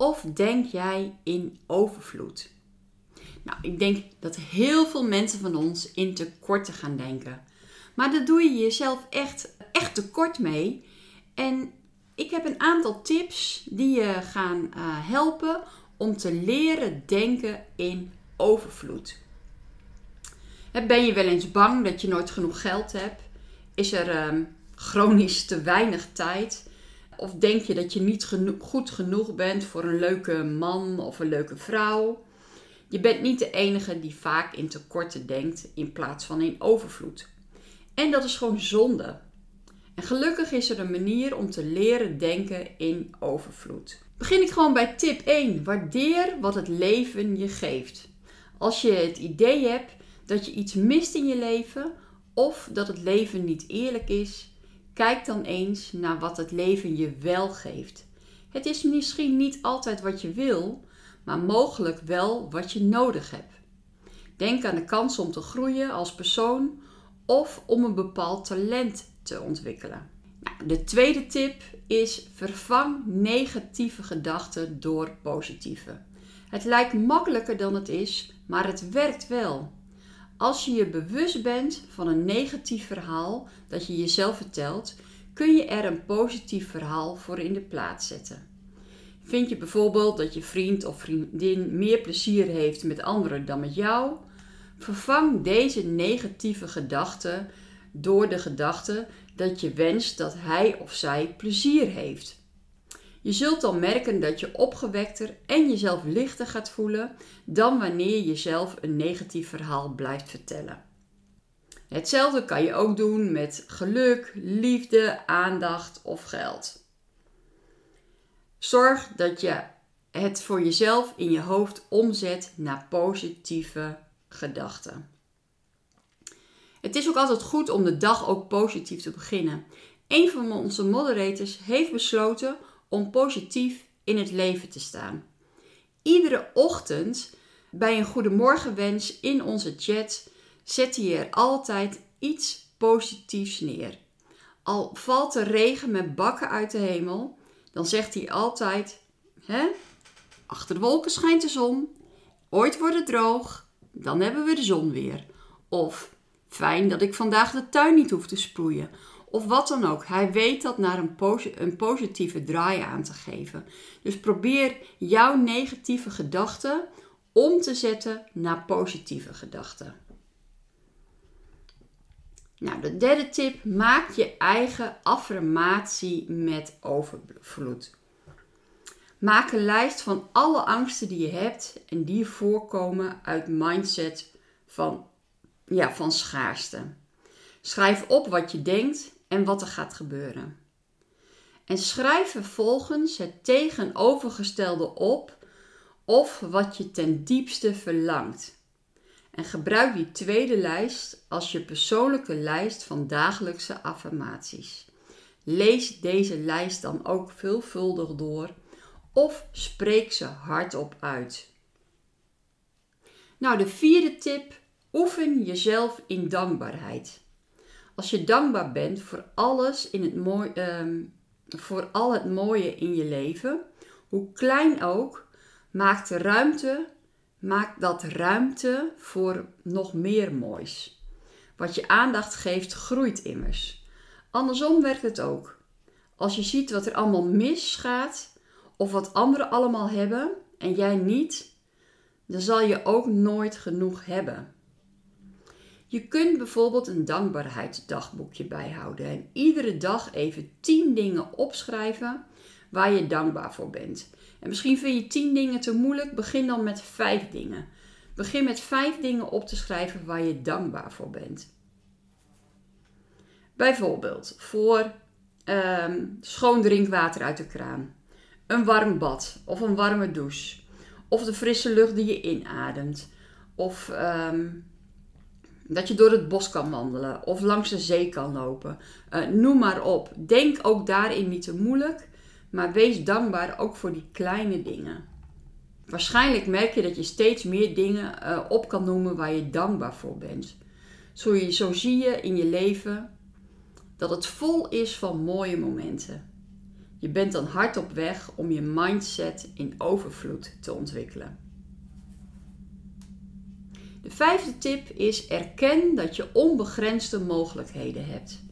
of denk jij in overvloed? Nou, ik denk dat heel veel mensen van ons in tekorten gaan denken. Maar daar doe je jezelf echt, echt tekort mee. En ik heb een aantal tips die je gaan uh, helpen om te leren denken in overvloed. Ben je wel eens bang dat je nooit genoeg geld hebt? Is er um, chronisch te weinig tijd? Of denk je dat je niet goed genoeg bent voor een leuke man of een leuke vrouw? Je bent niet de enige die vaak in tekorten denkt in plaats van in overvloed. En dat is gewoon zonde. En gelukkig is er een manier om te leren denken in overvloed. Begin ik gewoon bij tip 1. Waardeer wat het leven je geeft. Als je het idee hebt dat je iets mist in je leven of dat het leven niet eerlijk is, Kijk dan eens naar wat het leven je wel geeft. Het is misschien niet altijd wat je wil, maar mogelijk wel wat je nodig hebt. Denk aan de kans om te groeien als persoon of om een bepaald talent te ontwikkelen. Nou, de tweede tip is vervang negatieve gedachten door positieve. Het lijkt makkelijker dan het is, maar het werkt wel. Als je je bewust bent van een negatief verhaal dat je jezelf vertelt, kun je er een positief verhaal voor in de plaats zetten. Vind je bijvoorbeeld dat je vriend of vriendin meer plezier heeft met anderen dan met jou? Vervang deze negatieve gedachte door de gedachte dat je wenst dat hij of zij plezier heeft. Je zult dan merken dat je opgewekter en jezelf lichter gaat voelen dan wanneer je jezelf een negatief verhaal blijft vertellen. Hetzelfde kan je ook doen met geluk, liefde, aandacht of geld. Zorg dat je het voor jezelf in je hoofd omzet naar positieve gedachten. Het is ook altijd goed om de dag ook positief te beginnen. Een van onze moderators heeft besloten om positief in het leven te staan. Iedere ochtend bij een goedemorgenwens in onze chat zet hij er altijd iets positiefs neer. Al valt de regen met bakken uit de hemel, dan zegt hij altijd: hè? Achter de wolken schijnt de zon. Ooit wordt het droog, dan hebben we de zon weer. Of fijn dat ik vandaag de tuin niet hoef te sproeien. Of wat dan ook. Hij weet dat naar een, een positieve draai aan te geven. Dus probeer jouw negatieve gedachten om te zetten naar positieve gedachten. Nou, de derde tip: maak je eigen affirmatie met overvloed. Maak een lijst van alle angsten die je hebt en die voorkomen uit mindset van, ja, van schaarste. Schrijf op wat je denkt en wat er gaat gebeuren. En schrijf vervolgens het tegenovergestelde op of wat je ten diepste verlangt. En gebruik die tweede lijst als je persoonlijke lijst van dagelijkse affirmaties. Lees deze lijst dan ook veelvuldig door of spreek ze hardop uit. Nou, de vierde tip: oefen jezelf in dankbaarheid. Als je dankbaar bent voor alles in het mooi, ehm, voor al het mooie in je leven, hoe klein ook, maakt de ruimte Maak dat ruimte voor nog meer moois. Wat je aandacht geeft, groeit immers. Andersom werkt het ook. Als je ziet wat er allemaal misgaat, of wat anderen allemaal hebben en jij niet, dan zal je ook nooit genoeg hebben. Je kunt bijvoorbeeld een dankbaarheidsdagboekje bijhouden en iedere dag even 10 dingen opschrijven waar je dankbaar voor bent. En misschien vind je 10 dingen te moeilijk, begin dan met 5 dingen. Begin met 5 dingen op te schrijven waar je dankbaar voor bent. Bijvoorbeeld voor um, schoon drinkwater uit de kraan, een warm bad of een warme douche. Of de frisse lucht die je inademt. Of ehm, dat je door het bos kan wandelen. Of langs de zee kan lopen. Uh, noem maar op. Denk ook daarin niet te moeilijk. Maar wees dankbaar ook voor die kleine dingen. Waarschijnlijk merk je dat je steeds meer dingen uh, op kan noemen waar je dankbaar voor bent. Zo, zo zie je in je leven dat het vol is van mooie momenten. Je bent dan hard op weg om je mindset in overvloed te ontwikkelen. De vijfde tip is erken dat je onbegrensde mogelijkheden hebt.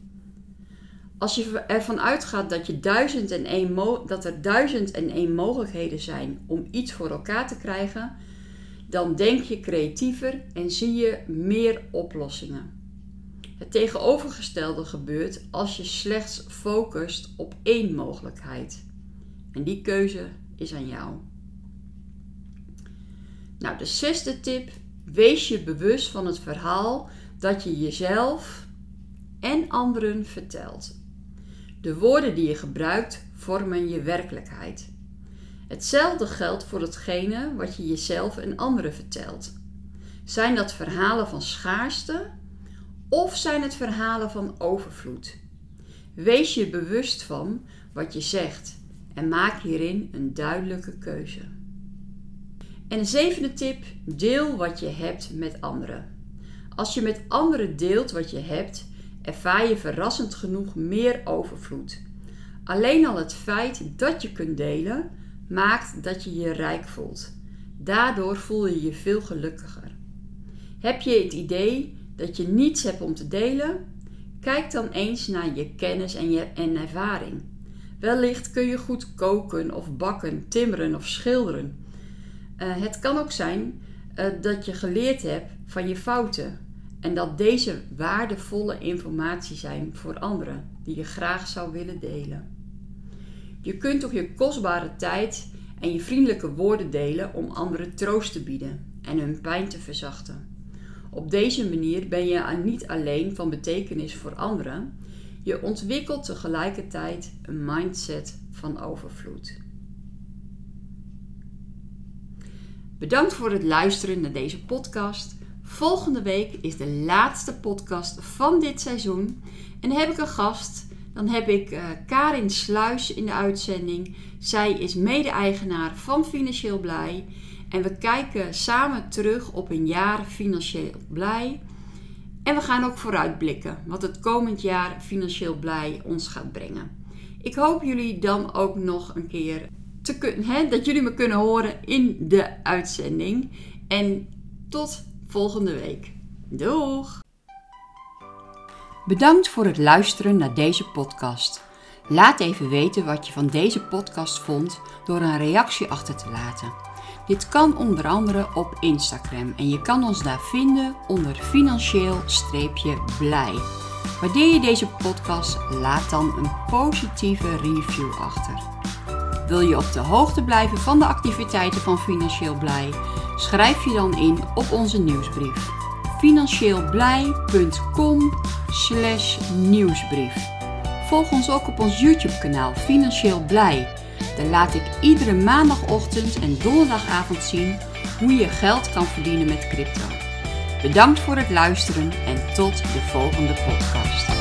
Als je ervan uitgaat dat, je duizend en één dat er duizend en één mogelijkheden zijn om iets voor elkaar te krijgen, dan denk je creatiever en zie je meer oplossingen. Het tegenovergestelde gebeurt als je slechts focust op één mogelijkheid. En die keuze is aan jou. Nou, de zesde tip. Wees je bewust van het verhaal dat je jezelf en anderen vertelt. De woorden die je gebruikt vormen je werkelijkheid. Hetzelfde geldt voor hetgene wat je jezelf en anderen vertelt. Zijn dat verhalen van schaarste of zijn het verhalen van overvloed? Wees je bewust van wat je zegt en maak hierin een duidelijke keuze. En de zevende tip: deel wat je hebt met anderen. Als je met anderen deelt wat je hebt, ervaar je verrassend genoeg meer overvloed. Alleen al het feit dat je kunt delen, maakt dat je je rijk voelt. Daardoor voel je je veel gelukkiger. Heb je het idee dat je niets hebt om te delen? Kijk dan eens naar je kennis en, je, en ervaring. Wellicht kun je goed koken of bakken, timmeren of schilderen. Uh, het kan ook zijn uh, dat je geleerd hebt van je fouten en dat deze waardevolle informatie zijn voor anderen die je graag zou willen delen. Je kunt ook je kostbare tijd en je vriendelijke woorden delen om anderen troost te bieden en hun pijn te verzachten. Op deze manier ben je niet alleen van betekenis voor anderen, je ontwikkelt tegelijkertijd een mindset van overvloed. Bedankt voor het luisteren naar deze podcast. Volgende week is de laatste podcast van dit seizoen en heb ik een gast. Dan heb ik uh, Karin Sluis in de uitzending. Zij is mede-eigenaar van Financieel Blij. En we kijken samen terug op een jaar financieel blij. En we gaan ook vooruitblikken wat het komend jaar financieel blij ons gaat brengen. Ik hoop jullie dan ook nog een keer kunnen, hè, dat jullie me kunnen horen in de uitzending. En tot volgende week. Doeg! Bedankt voor het luisteren naar deze podcast. Laat even weten wat je van deze podcast vond door een reactie achter te laten. Dit kan onder andere op Instagram en je kan ons daar vinden onder financieel-blij. Waardeer je deze podcast, laat dan een positieve review achter. Wil je op de hoogte blijven van de activiteiten van Financieel Blij? Schrijf je dan in op onze nieuwsbrief. financieelblij.com nieuwsbrief. Volg ons ook op ons YouTube kanaal Financieel Blij. Daar laat ik iedere maandagochtend en donderdagavond zien hoe je geld kan verdienen met crypto. Bedankt voor het luisteren en tot de volgende podcast.